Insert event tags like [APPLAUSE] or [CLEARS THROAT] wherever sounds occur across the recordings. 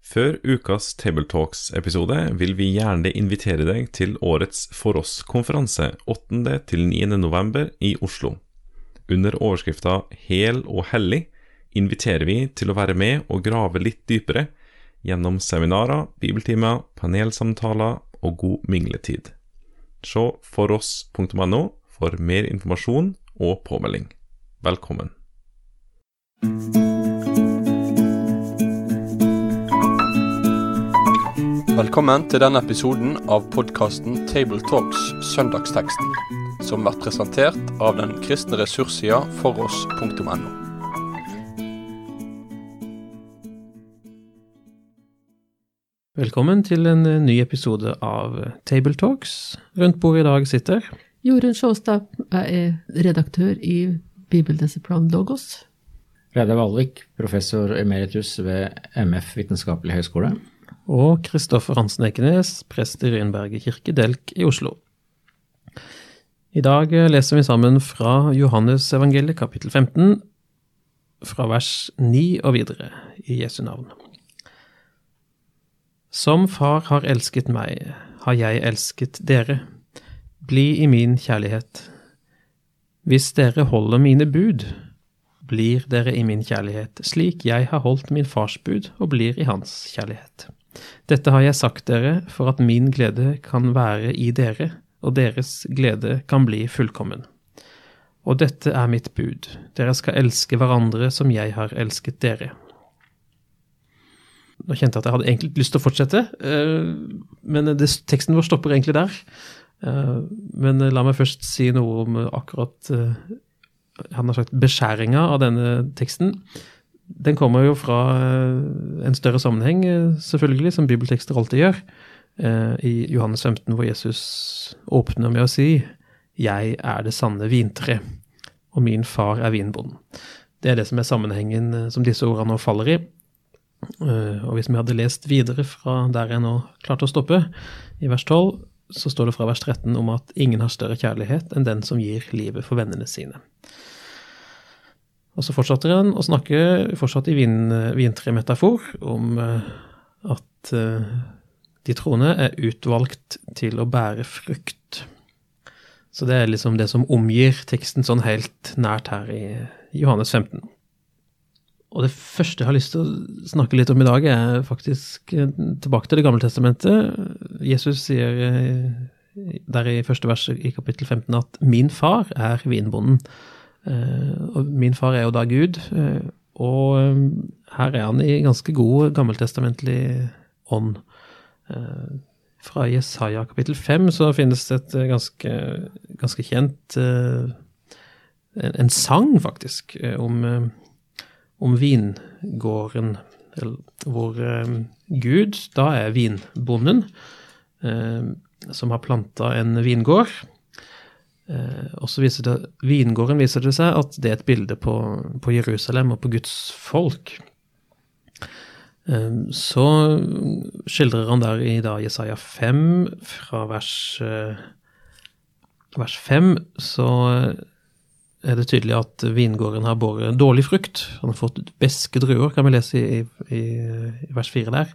Før ukas Tabletalks-episode vil vi gjerne invitere deg til årets For oss-konferanse 8. til 9. november i Oslo. Under overskrifta Hel og hellig inviterer vi til å være med og grave litt dypere gjennom seminarer, bibeltimer, panelsamtaler og god mingletid. Se foross.no for mer informasjon og påmelding. Velkommen. Velkommen til denne episoden av podkasten Tabletalks Søndagsteksten, som blir presentert av den kristne ressurssida foross.no. Velkommen til en eh, ny episode av Tabletalks. Rundt bordet i dag sitter Jorunn Sjåstad jeg er redaktør i Bibeldisiplin Logos. Reidar Valvik, professor emeritus ved MF Vitenskapelig høgskole. Og Kristoffer Hansen Ekenes, prest i Rynberget kirke, Delk i Oslo. I dag leser vi sammen fra Johannes evangeliet kapittel 15, fra vers 9 og videre, i Jesu navn. Som Far har elsket meg, har jeg elsket dere. Bli i min kjærlighet. Hvis dere holder mine bud, blir dere i min kjærlighet, slik jeg har holdt min fars bud og blir i hans kjærlighet. Dette har jeg sagt dere for at min glede kan være i dere, og deres glede kan bli fullkommen. Og dette er mitt bud, dere skal elske hverandre som jeg har elsket dere. Nå kjente jeg at jeg hadde egentlig lyst til å fortsette, eh, men teksten vår stopper egentlig der. Eh, Men la meg først si noe om akkurat eh, han har sagt beskjæringa av denne teksten. Den kommer jo fra eh, en større sammenheng, eh, selvfølgelig, som bibeltekster alltid gjør. Eh, I Johannes 15, hvor Jesus åpner med å si 'Jeg er det sanne vintre, og min far er vinbonden'. Det er det som er sammenhengen som disse ordene nå faller i. Og hvis vi hadde lest videre fra der jeg nå klarte å stoppe, i vers 12, så står det fra vers 13 om at ingen har større kjærlighet enn den som gir livet for vennene sine. Og så fortsetter han å snakke fortsatt i vin, vintremetafor om eh, at eh, de troende er utvalgt til å bære frukt. Så det er liksom det som omgir teksten sånn helt nært her i Johannes 15. Og det første jeg har lyst til å snakke litt om i dag, er faktisk eh, tilbake til Det gamle testamentet. Jesus sier der i første vers i kapittel 15 at 'min far er vinbonden'. Eh, Og min far er jo da Gud, eh, og eh, her er han i ganske god gammeltestamentlig ånd. Fra Jesaja kapittel 5 så finnes det et ganske, ganske kjent en, en sang, faktisk, om, om vingården, hvor Gud da er vinbonden, som har planta en vingård. Eh, og så viser det, Vingården viser det seg at det er et bilde på, på Jerusalem og på Guds folk. Eh, så skildrer han der i da Jesaja 5, fra vers, eh, vers 5, så er det tydelig at vingården har båret dårlig frukt. Han har fått beske druer, kan vi lese i, i, i vers 4 der.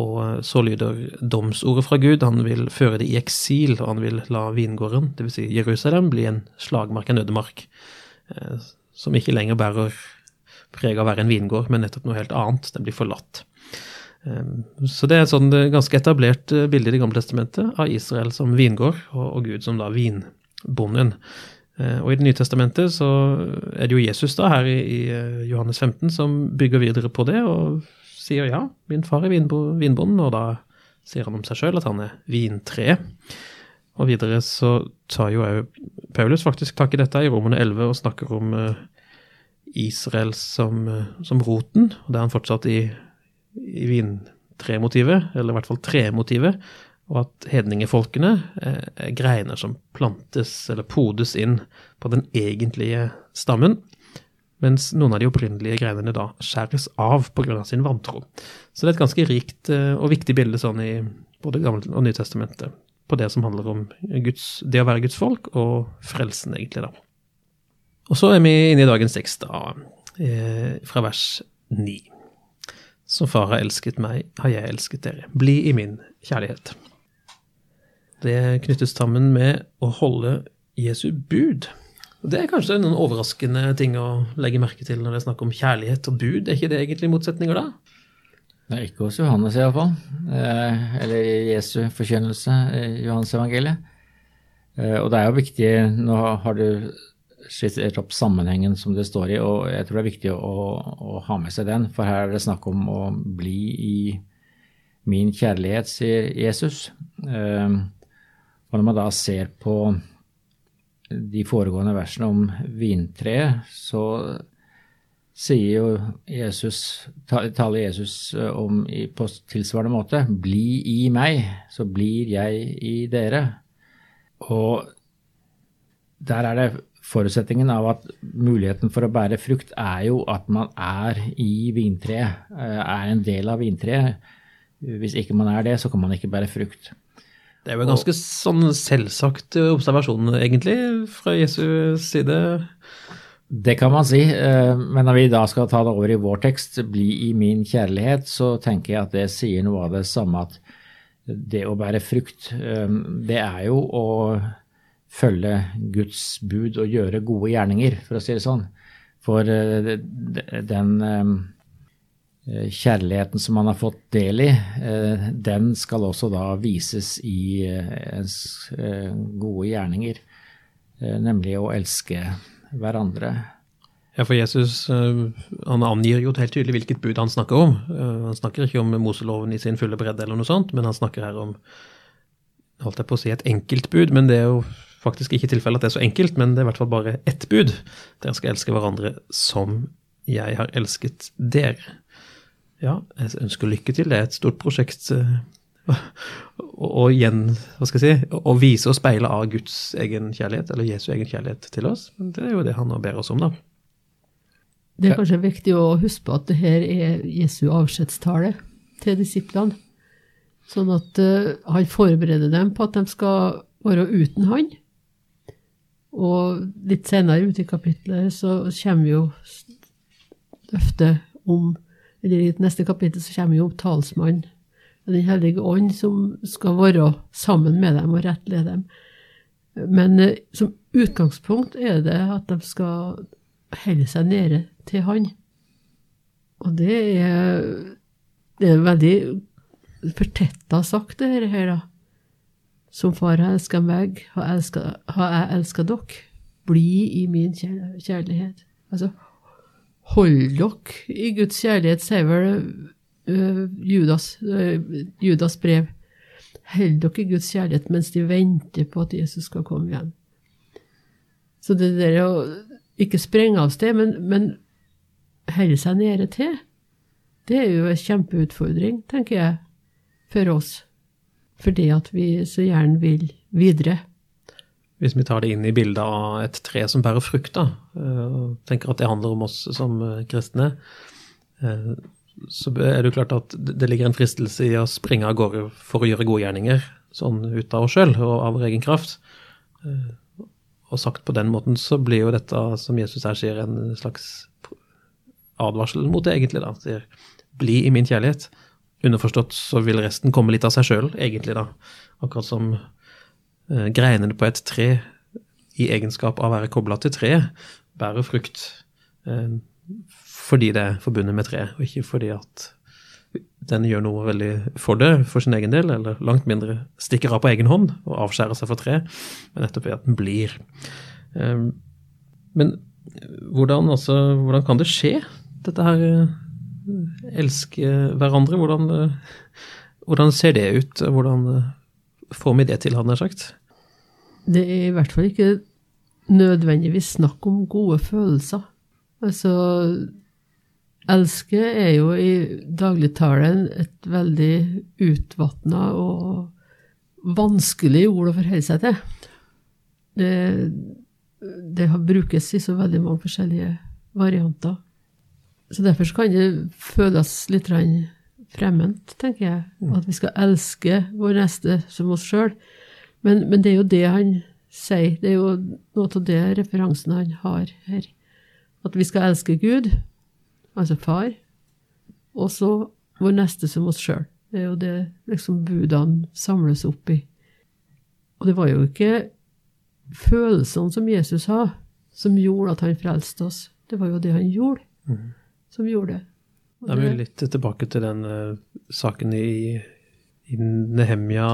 Og så lyder domsordet fra Gud. Han vil føre det i eksil, og han vil la vingården, dvs. Si Jerusalem, bli en slagmark, en ødemark, eh, som ikke lenger bærer preg av å være en vingård, men nettopp noe helt annet. Den blir forlatt. Eh, Så det er et sånn eh, ganske etablert eh, bilde i Det gamle testamentet av Israel som vingård, og, Gud som da vinbonden. Eh, Og i Det nye testamentet så er det jo Jesus da her i, eh, Johannes 15 som bygger videre på det, og sier ja, min far er vinbo, vinbonden, og da sier han om seg sjøl at han er vintre. Og videre så tar jo òg Paulus faktisk tak i dette i Romerne 11 og snakker om eh, Israel som, eh, som roten, og det er han fortsatt i, i vintremotivet, eller i hvert fall tremotivet, og at hedningefolkene eh, er greiner som plantes eller podes inn på den egentlige stammen, mens noen av de opprinnelige greinene da skjæres av pga. sin vantro. Så det er et ganske rikt eh, og viktig bilde sånn i både Gamle og Nytestamentet på det som handler om Guds, det å være Guds folk og frelsen, egentlig, da. Og så er vi inne i dagens tekst, da, eh, fra vers 9. Som far har elsket meg, har jeg elsket dere. Bli i min kjærlighet. Det knyttes sammen med å holde Jesu bud. Det er kanskje noen overraskende ting å legge merke til når det er snakk om kjærlighet og bud. Er ikke det egentlig motsetninger da? Er ikke hos Johannes iallfall. Eh, eller Jesu forkynnelse Johannes evangeliet. Eh, og det er jo viktig Nå har du skissert opp sammenhengen som det står i, og jeg tror det er viktig å, å, ha med seg den, for her er det snakk om å bli i min kjærlighet, sier Jesus. Eh, og når man da ser på de foregående versene om vintreet, så sier jo Jesus, taler Jesus om på tilsvarende måte, bli i meg, så blir jeg i dere. Og der er det forutsetningen av at muligheten for å bære frukt er jo at man er i vintreet, eh, er en del av vintreet. Hvis ikke man er det, så kan man ikke bære frukt. Det er jo en ganske sånn selvsagt observasjon, egentlig, fra Jesu side. Det kan man si, eh, men når vi da skal ta det over i vår tekst, 'Bli i min kjærlighet', så tenker jeg at det sier noe av det samme at det å bære frukt, eh, det er jo å følge Guds bud og gjøre gode gjerninger, for å si det sånn. For eh, den eh, kjærligheten som man har fått del i, eh, den skal også da vises i ens gode gjerninger, nemlig å elske hverandre. Ja, for Jesus han angir jo helt tydelig hvilket bud han snakker om. Han snakker ikke om Moseloven i sin fulle bredde, eller noe sånt, men han snakker her om holdt jeg på å si et enkeltbud, men det er jo faktisk ikke tilfellet at det er så enkelt, men det er i hvert fall bare ett bud. Dere skal elske hverandre som jeg har elsket dere. Ja, jeg ønsker lykke til. Det er et stort prosjekt. Og igjen, hva skal jeg si, å vise og speile av Guds egen kjærlighet, eller Jesu egen kjærlighet til oss. Det er jo det han nå ber oss om, da. Det er kanskje viktig å huske på at det her er Jesu avskjedstale til disiplene. Sånn at uh, han forbereder dem på at de skal være uten han. Og litt senere ute i kapitlet så kommer jo løftet om Eller i neste kapittel så kommer jo talsmannen, Den hellige ånd, som skal være sammen med dem og rettlede dem. Men eh, som utgangspunkt er det at de skal holde seg nede til Han. Og det er, det er veldig fortetta sagt, det her, da. Som far har elska meg, har, elsket, har jeg elska dere. Bli i min kjærlighet. Altså, hold dere i Guds kjærlighet, sier vel uh, Judas, uh, Judas brev. Hold dere i Guds kjærlighet mens de venter på at Jesus skal komme igjen. Så det der å ikke sprenge av sted, men, men holde seg nede til, det er jo en kjempeutfordring, tenker jeg, for oss For det at vi så gjerne vil videre. Hvis vi tar det inn i bildet av et tre som bærer frukt, da, eh, og tenker at det handler om oss som eh, kristne, eh, så er det klart at det ligger en fristelse i å springe av gårde for å gjøre gode gjerninger, sånn ut av oss sjøl og av vår egen kraft. Og sagt på den måten så blir jo dette, som Jesus her sier, en slags advarsel mot det, egentlig. da, sier, Bli i min kjærlighet. Underforstått så vil resten komme litt av seg sjøl, egentlig, da. Akkurat som greinene på et tre i egenskap av å være kobla til treet, bærer frukt eh, fordi det er forbundet med treet, og ikke fordi at den gjør noe veldig for det for sin egen del, eller langt mindre stikker av på egen hånd og avskjærer seg for tre, men nettopp ved at den blir. Eh, men hvordan, altså, hvordan kan det skje, dette her eh, elske hverandre. Hvordan, hvordan, ser det ut? Hvordan får vi det til, hadde jeg sagt? Det er i hvert fall ikke nødvendigvis snakk om gode følelser. Altså Elske er jo i dagligtalen et veldig utvatna og vanskelig ord å forholde seg til. Det, det brukes i så veldig mange forskjellige varianter. Så derfor kan det føles litt fremmed, tenker jeg. Mm. At vi skal elske vår neste som oss sjøl. Men, men, det er jo det han sier. Det er jo noe av det referansen han har her. At vi skal elske Gud, altså far, og så vår neste som oss sjøl. Det er jo det liksom budene samles opp i. Og det var jo ikke følelsene som Jesus har, som gjorde at han frelste oss. Det var jo det han gjorde, som gjorde det. Da er vi litt tilbake til den uh, saken i, i Nehemja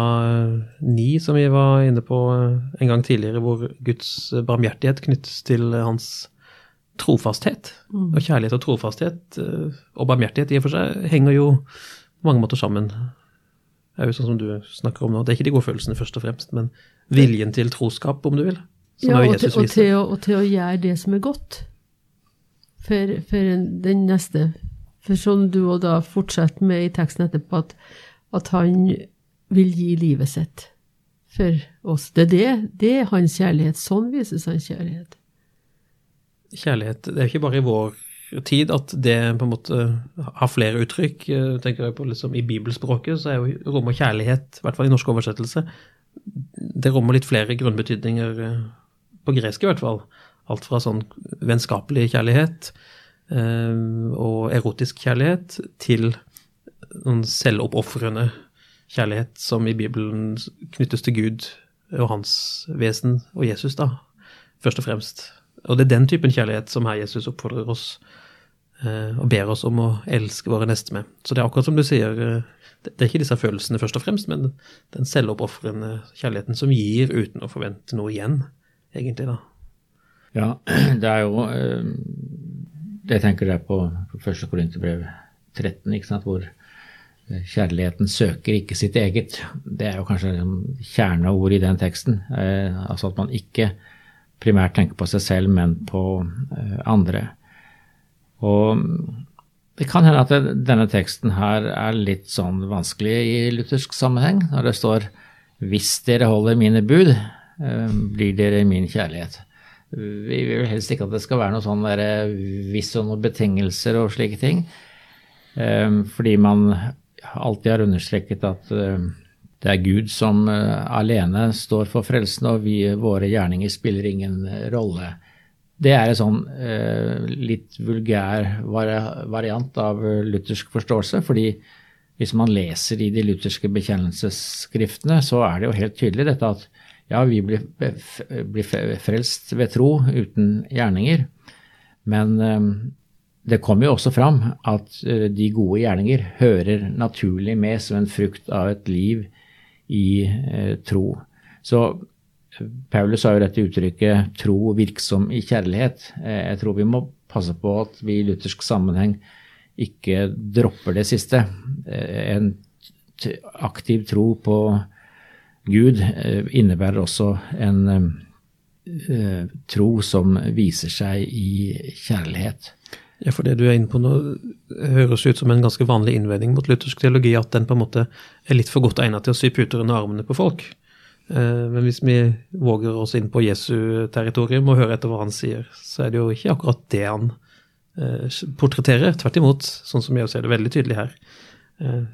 9 som vi var inne på eh, en gang tidligere, hvor Guds barmhjertighet knyttes til eh, hans trofasthet. Mm. Og kjærlighet og trofasthet eh, og barmhjertighet i og for seg henger jo på mange måter sammen. Det er jo sånn som du snakker om nå. Det er ikke de gode følelsene først og fremst, men viljen til troskap, om du vil. Som ja, og til, og, til å, og til å gjøre det som er godt for, for den neste. For som du og da fortsetter med i teksten etterpå, at, at han vil gi livet sitt for oss. Det er det, det er hans kjærlighet. Sånn vises hans kjærlighet. kjærlighet Det er ikke bare i vår tid at det på en måte har flere uttrykk. Tenker jeg på liksom I bibelspråket så er jo rommer kjærlighet, i hvert fall i norsk oversettelse, det rommer litt flere grunnbetydninger, eh, på gresk i hvert fall. Alt fra sånn vennskapelig kjærlighet og erotisk kjærlighet til noen selvoppofrende kjærlighet som i Bibelen knyttes til Gud og hans vesen og Jesus, da, først og fremst. Og det er den typen kjærlighet som her Jesus oppfordrer oss eh, og ber oss om å elske våre neste med. Så det er akkurat som du sier, eh, det det er ikke disse følelsene først og fremst, men den selvoppofrende kjærligheten som gir uten å forvente noe igjen, egentlig, da. Ja, [CLEARS THROAT] det er jo eh, Jeg tenker der på første Korinterbrev 13, ikke sant, hvor eh, kjærligheten søker ikke sitt eget. Det er jo kanskje kjerneord i den teksten. Eh, altså at man ikke primært tenker på seg selv, men på eh, andre. Og det kan hende at denne teksten her er litt sånn vanskelig i luthersk sammenheng, når det står 'Hvis dere holder mine bud, eh, blir dere min kjærlighet'. Vi vil helst ikke at det skal være noe sånn derre hvis og noen betingelser og slike ting. Eh, Fordi man alltid har understreket at eh, det er Gud som eh, alene står for frelsen, og vi, våre gjerninger spiller ingen rolle. Det er en sånn eh, litt vulgær variant av eh, luthersk forståelse, fordi hvis man leser i de lutherske bekjennelsesskriftene, så er det jo helt tydelig dette at ja, vi blir, blir frelst ved tro uten gjerninger, men eh, det kommer jo også fram at eh, de gode gjerninger hører naturlig med som en frukt av et liv i eh, tro. Så eh, Paulus har jo dette uttrykket 'tro virksom i kjærlighet'. Jeg tror vi må passe på at vi i luthersk sammenheng ikke dropper det siste. En aktiv tro på Gud eh, innebærer også en eh, tro som viser seg i kjærlighet. Ja, for det du er inne på nå, høres ut som en ganske vanlig innvending mot luthersk teologi, at den på en måte er litt for godt egnet til å sy puter under armene på folk. Eh, Men hvis vi våger oss inn på Jesu territorium og hører etter hva han sier, så er det jo ikke akkurat det han portretterer. Tvert imot, sånn som jeg ser det veldig tydelig her,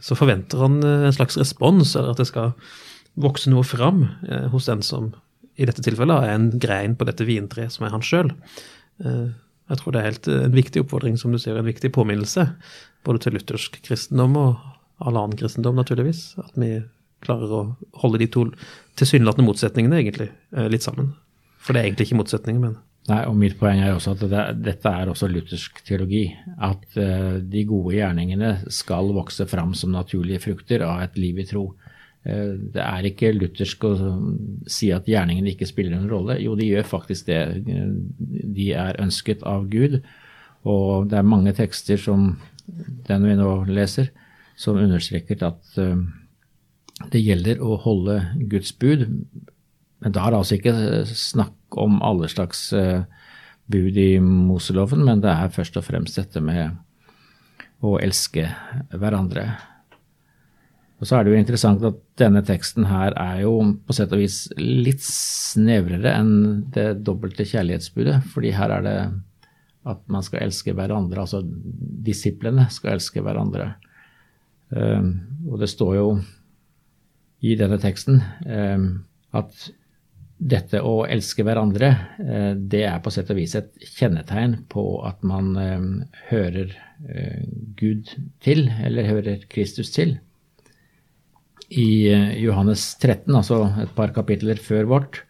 så forventer han en slags respons, eller at det skal vokse noe fram eh, hos den som i dette tilfellet er en grein på dette vintreet som er han sjøl. Jeg tror det er helt eh, en viktig oppfordring, som du sier, en viktig påminnelse, både til luthersk kristendom og all annen kristendom, naturligvis, at vi klarer å holde de to tilsynelatende motsetningene egentlig eh, litt sammen. For det er egentlig ikke motsetninger, men Nei, og Mitt poeng er også at det, dette er også luthersk teologi. At uh, de gode gjerningene skal vokse fram som naturlige frukter av et liv i tro. Eh, det er ikke luthersk å si at gjerningene ikke spiller en rolle. Jo, de gjør faktisk det. De er ønsket av Gud. Og det er mange tekster som den vi nå leser, som understreker at eh, det gjelder å holde Guds bud. Men da er det altså ikke snakk om alle slags eh, bud i Moseloven, men det er først og fremst dette med å elske hverandre. Og så er det jo interessant at denne teksten her er jo på sett og vis litt snevrere enn det dobbelte kjærlighetsbudet, fordi her er det at man skal elske hverandre, altså disiplene skal elske hverandre. Eh, og det står jo i denne teksten eh, at dette å elske hverandre, eh, det er på sett og vis et kjennetegn på at man eh, hører eh, Gud til, eller hører Kristus til. I Johannes 13, altså et par kapitler før vårt,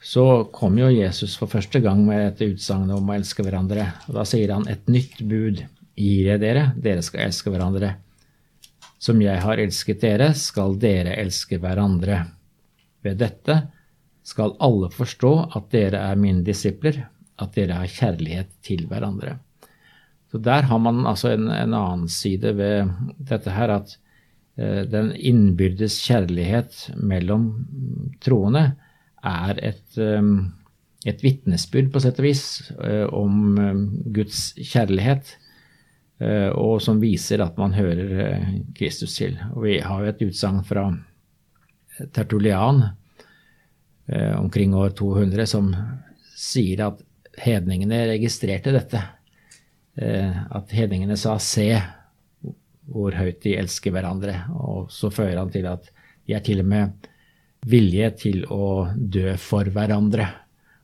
så kom jo Jesus for første gang med et utsagn om å elske hverandre. Og da sier han et nytt bud gir jeg dere, dere skal elske hverandre. Som jeg har elsket dere, skal dere elske hverandre. Ved dette skal alle forstå at dere er mine disipler, at dere har kjærlighet til hverandre. Så Der har man altså en, en annen side ved dette her, at eh, den innbyrdes kjærlighet mellom troende er et, eh, et vitnesbyrd, på sett og vis, eh, om eh, Guds kjærlighet. Eh, og som viser at man hører eh, Kristus til. Og vi har jo et utsagn fra Tertulian eh, omkring år 200 som sier at hedningene registrerte dette. Eh, at hedningene sa 'se hvor høyt de elsker hverandre'. Og så fører han til at de er til og med vilje til å dø for hverandre.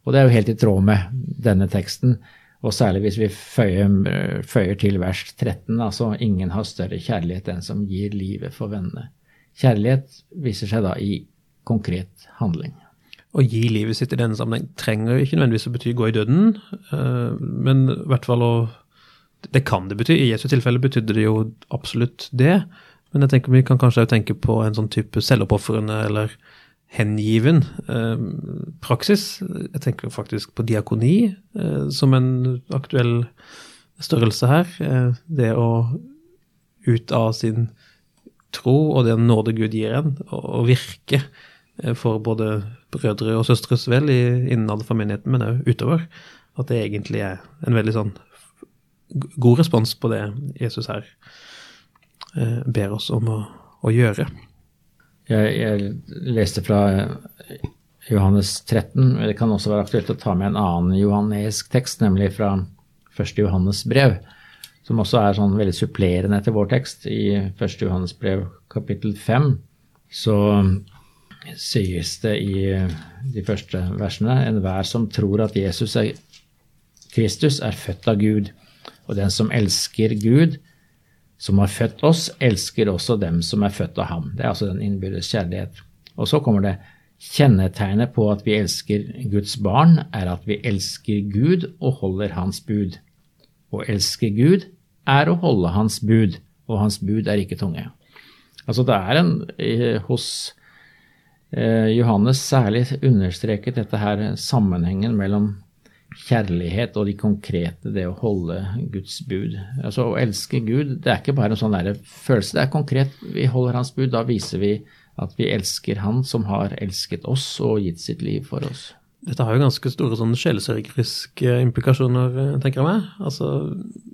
Og det er jo helt i tråd med denne teksten. Og særlig hvis vi føyer, føyer til vers 13, altså 'ingen har større kjærlighet enn som gir livet for vennene'. Kjærlighet viser seg da i konkret handling. Å gi livet sitt i denne sammenheng trenger ikke nødvendigvis å bety gå i døden, eh, men i hvert fall å Det kan det bety. I Jesu tilfelle betydde det jo absolutt det. Men jeg tenker vi kan kanskje også tenke på en sånn type selvoppofrende eller hengiven eh, praksis. Jeg tenker faktisk på diakoni eh, som en aktuell størrelse her. Eh, det å ut av sin tro og den nåde Gud gir en, å virke eh, for både brødre og søstres vel i, innad for menigheten, men òg utover. At det egentlig er en veldig sånn god respons på det Jesus her eh, ber oss om å, å gjøre. Jeg, jeg, leste fra Johannes 13. Det kan også være aktuelt å ta med en annen johannesk tekst, nemlig fra 1. Johannes brev, som også er sånn veldig supplerende til vår tekst. I 1. Johannes brev kapittel 5 så sies det i de første versene enhver som tror at Jesus er Kristus, er født av Gud. Og den som elsker Gud, som har født oss, elsker også dem som er født av ham. Det er altså den innbyrdes kjærlighet. Og så kommer det kjennetegnet på at vi elsker Guds barn, er at vi elsker Gud og holder Hans bud. Å elske Gud er å holde Hans bud, og Hans bud er ikke tunge. Altså det er en hos eh, Johannes særlig understreket dette her sammenhengen mellom kjærlighet og de konkrete, det å holde Guds bud. Altså Å elske Gud, det er ikke bare en sånn der følelse, det er konkret. Vi holder Hans bud, da viser vi at vi elsker Han som har elsket oss og gitt sitt liv for oss. Dette har jo ganske store sånn sjelesørgeriske implikasjoner, tenker jeg meg. Altså,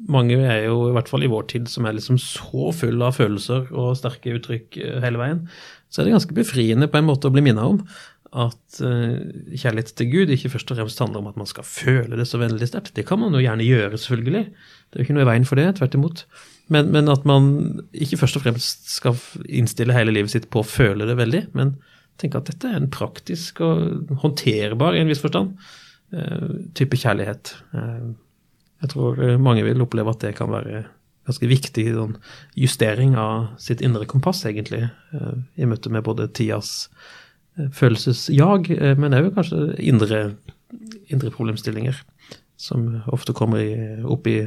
mange er jo, i hvert fall i vår tid, som er liksom så full av følelser og sterke uttrykk hele veien. Så er det ganske befriende på en måte å bli minnet om at uh, kjærlighet til Gud ikke først og fremst handler om at man skal føle det så vennlig sterkt. Det kan man jo gjerne gjøre, selvfølgelig. Det er jo ikke noe i veien for det, tvert imot. Men, men, at man ikke først og fremst skal innstille hele livet sitt på å føle det veldig, men tenke at dette er en praktisk og håndterbar, i en viss forstand, uh, type kjærlighet. Uh, jeg tror mange vil oppleve at det kan være ganske viktig sånn, justering av sitt indre kompass, egentlig, i møte med både tidas følelsesjag, eh, men òg kanskje indre, indre, problemstillinger som ofte kommer i, opp i,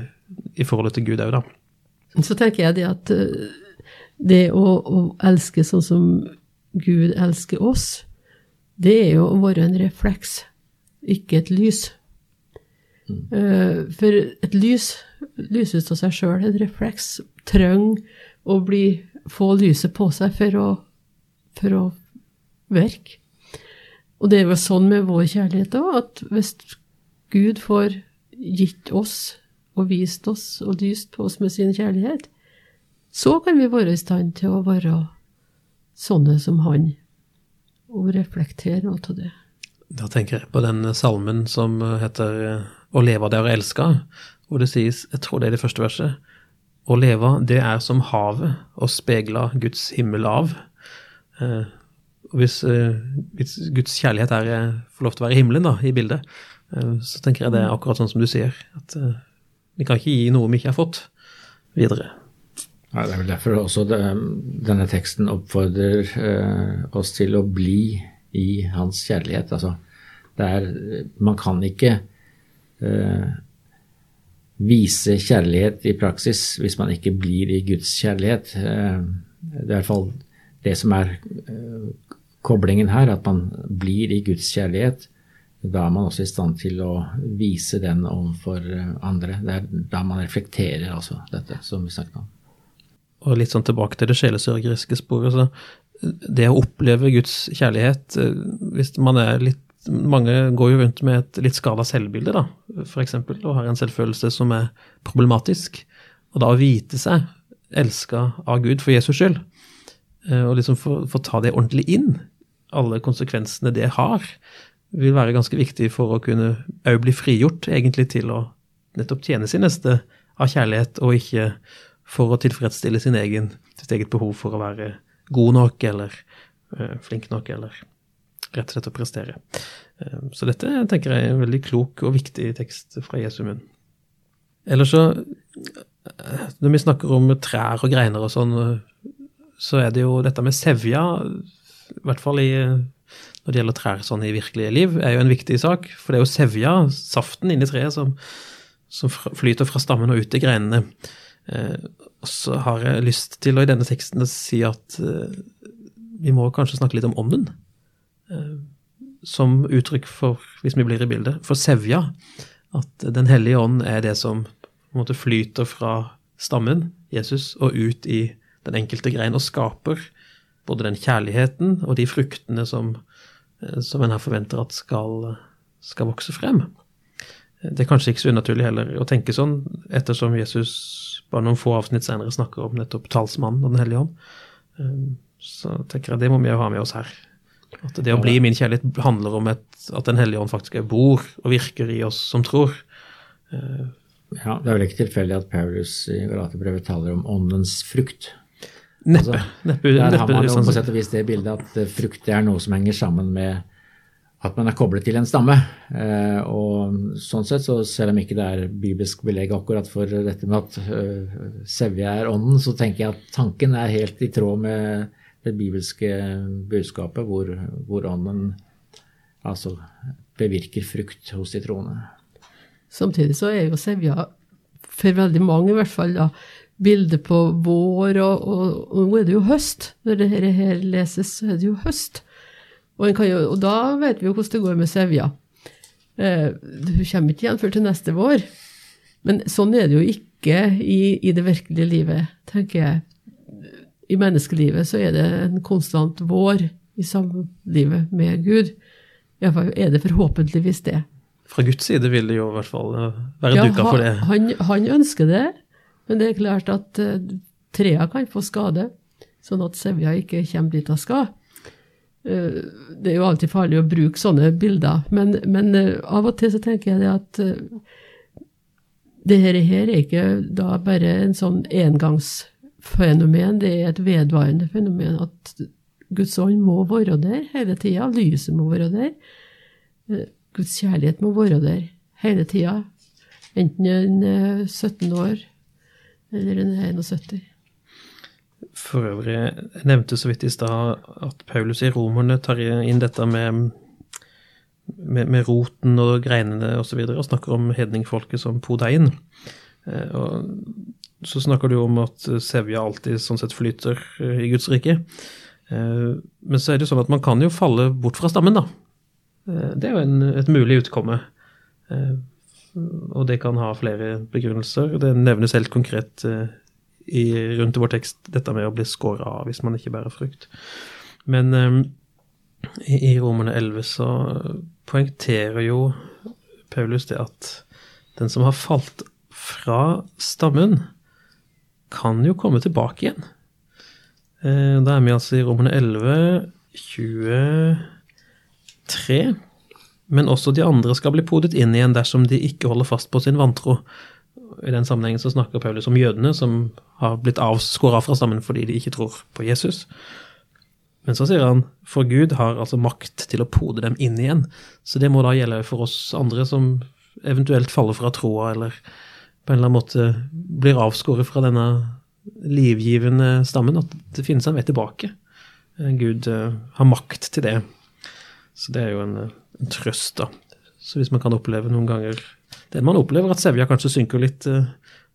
i, forholdet til Gud òg, da. Så tenker jeg det at eh, det å, å, elske sånn som Gud elsker oss, det er jo å være en refleks, ikke et lys. Mm. Eh, for et lys lyses av seg sjøl, en refleks, trenger å bli, få lyset på seg for å, for å virke. Og det er jo sånn med vår kjærlighet òg, at hvis Gud får gitt oss og vist oss og lyst på oss med sin kjærlighet, så kan vi være i stand til å være sånne som han, og reflektere noe av det. Da tenker jeg på den salmen som heter Å leve det er å elske, hvor det sies, jeg tror det er det første verset, å leve det er som havet, og spegla Guds himmel av. Hvis, eh, hvis Guds kjærlighet er, eh, får lov til å være i himmelen da, i bildet, eh, så tenker jeg det er akkurat sånn som du sier. At vi kan ikke gi noe vi ikke har fått, videre. Ja, det er vel derfor også det, denne teksten oppfordrer eh, oss til å bli i hans kjærlighet. Altså, det er, man kan ikke eh, vise kjærlighet i praksis hvis man ikke blir i Guds kjærlighet. Eh, det er i hvert fall det som er eh, koblingen her, at man blir i Guds kjærlighet. Da er man også i stand til å vise den overfor eh, andre. Det er da man reflekterer altså dette som vi snakket om. Og litt sånn tilbake til det sjelesørgeriske sporet. Så det å oppleve Guds kjærlighet eh, Hvis man er litt Mange går jo rundt med et litt skada selvbilde, da, f.eks., og har en selvfølelse som er problematisk. Og da å vite seg elska av Gud for Jesus skyld, eh, og liksom få, få ta det ordentlig inn, alle konsekvensene det har, vil være ganske viktig for å kunne òg bli frigjort, egentlig, til å nettopp tjene sin neste av kjærlighet, og ikke for å tilfredsstille sin egen, sitt eget behov for å være god nok eller øh, flink nok, eller rett og slett å prestere. Uh, så dette tenker jeg er en veldig klok og viktig tekst fra Jesu munn. Ellers så, når vi snakker om trær og greiner og sånn, så er det jo dette med sevja, i hvert fall i når det gjelder trær sånn i virkelige liv, er jo en viktig sak. For det er jo sevja, saften inni treet, som, som flyter fra stammen og ut i greinene. Eh, og så har jeg lyst til å i denne teksten si at eh, vi må kanskje snakke litt om ånden. Eh, som uttrykk for, hvis vi blir i bildet, for sevja. At Den hellige ånd er det som på en måte flyter fra stammen, Jesus, og ut i den enkelte grein og skaper både den kjærligheten og de fruktene som, som en her forventer at skal, skal vokse frem. Det er kanskje ikke så unaturlig heller å tenke sånn, ettersom Jesus bare noen få avsnitt senere snakker om nettopp talsmannen og Den hellige ånd. Ehm, så tenker jeg det må vi jo ha med oss her. At det å bli min kjærlighet handler om et, at Den hellige ånd faktisk bor og virker i oss som tror. Ja, Det er vel ikke tilfeldig at Paulus i Galaterbrevet taler om åndens frukt. Neppe. Altså, neppe, der har man jo på sett og vis det bildet at eh, frukt er noe som henger sammen med at man er koblet til en stamme. Eh, og sånn sett, så selv om ikke det er bibelsk belegg akkurat for dette med at uh, sevje er ånden, så tenker jeg at tanken er helt i tråd med det bibelske budskapet, hvor, hvor ånden altså bevirker frukt hos de troende. Samtidig så er jo sevja, for veldig mange i hvert fall, da, bildet på vår, og, og, og, nå er det jo høst. Når dette her leses, så er det jo høst. Og, jo, og, da vet vi jo hvordan det går med sevja. Eh, hun kommer ikke igjen før til neste vår. Men sånn er det jo ikke i, i, det virkelige livet, tenker jeg. I menneskelivet så er det en konstant vår i samlivet med Gud. Iallfall er det forhåpentligvis det. Fra Guds side vil det jo i hvert fall eh, være ja, duka for det. Han, han, ønsker det, men det er klart at uh, trea kan få skade, sånn at sevja ikke kommer dit hun skal. Eh, det er jo alltid farlig å bruke sånne bilder, men, men eh, av og til så tenker jeg at det her, er ikke da bare en sånn engangsfenomen, det er et vedvarende fenomen at Guds ånd må være der hele tida, lyset må være der. Guds kjærlighet må være der hele tida, enten en er 17 år er 71. For øvrig, jeg nevnte så vidt i stad at Paulus i Romerne tar inn dette med, med, med roten og greinene osv., og, så videre, og snakker om hedningfolket som podein. Eh, og så snakker du om at sevja alltid sånn sett flyter eh, i Guds rike. Eh, men så er det jo sånn at man kan jo falle bort fra stammen, da. Det er jo en, et mulig utkomme. Og det kan ha flere begrunnelser. Det nevnes helt konkret i, rundt i vår tekst dette med å bli skåra av hvis man ikke bærer frukt. Men um, i, i Romerne 11 så poengterer jo Paulus det at den som har falt fra stammen, kan jo komme tilbake igjen. Eh, da er vi altså i Romerne 11, 23. Men også de andre skal bli podet inn igjen dersom de ikke holder fast på sin vantro. I den sammenhengen så snakker Paulus om jødene som har blitt avskåra fra stammen fordi de ikke tror på Jesus. Men så sier han for Gud har altså makt til å pode dem inn igjen. Så det må da gjelde for oss andre som eventuelt faller fra troa, eller på en eller annen måte blir avskåret fra denne livgivende stammen, at det finnes en vei tilbake. Gud eh, har makt til det. Så det er jo en, eh, en trøst, da. Så hvis man kan oppleve noen ganger det man opplever, at sevja kanskje synker litt,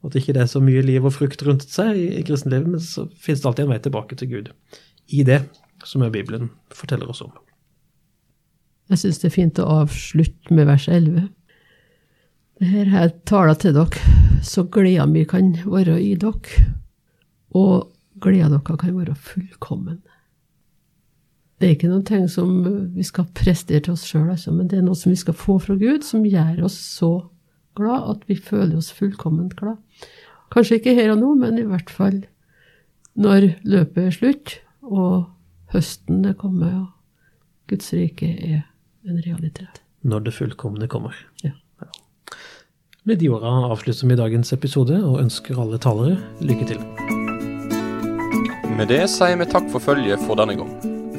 og at ikke det er så mye liv og frukt rundt seg i, kristenlivet, men så finnes det alltid en vei tilbake til Gud. I det som er Bibelen forteller oss om. Jeg syns det er fint å avslutte med vers 11. Dette har her taler til dere, så gleda mi kan være i dere, og gleda dere kan være fullkommen. Det er ikke noen ting som vi skal prestere til oss sjøl, altså, men det er noe som vi skal få fra Gud, som gjør oss så glad at vi føler oss fullkomment glad. Kanskje ikke her og nå, men i hvert fall når løpet er slutt, og høsten er kommet, og Guds rike er en realitet. Når det fullkomne kommer. Ja. Med de åra avslutter vi dagens episode, og ønsker alle talere lykke til. Med det sier vi takk for følget for denne gang.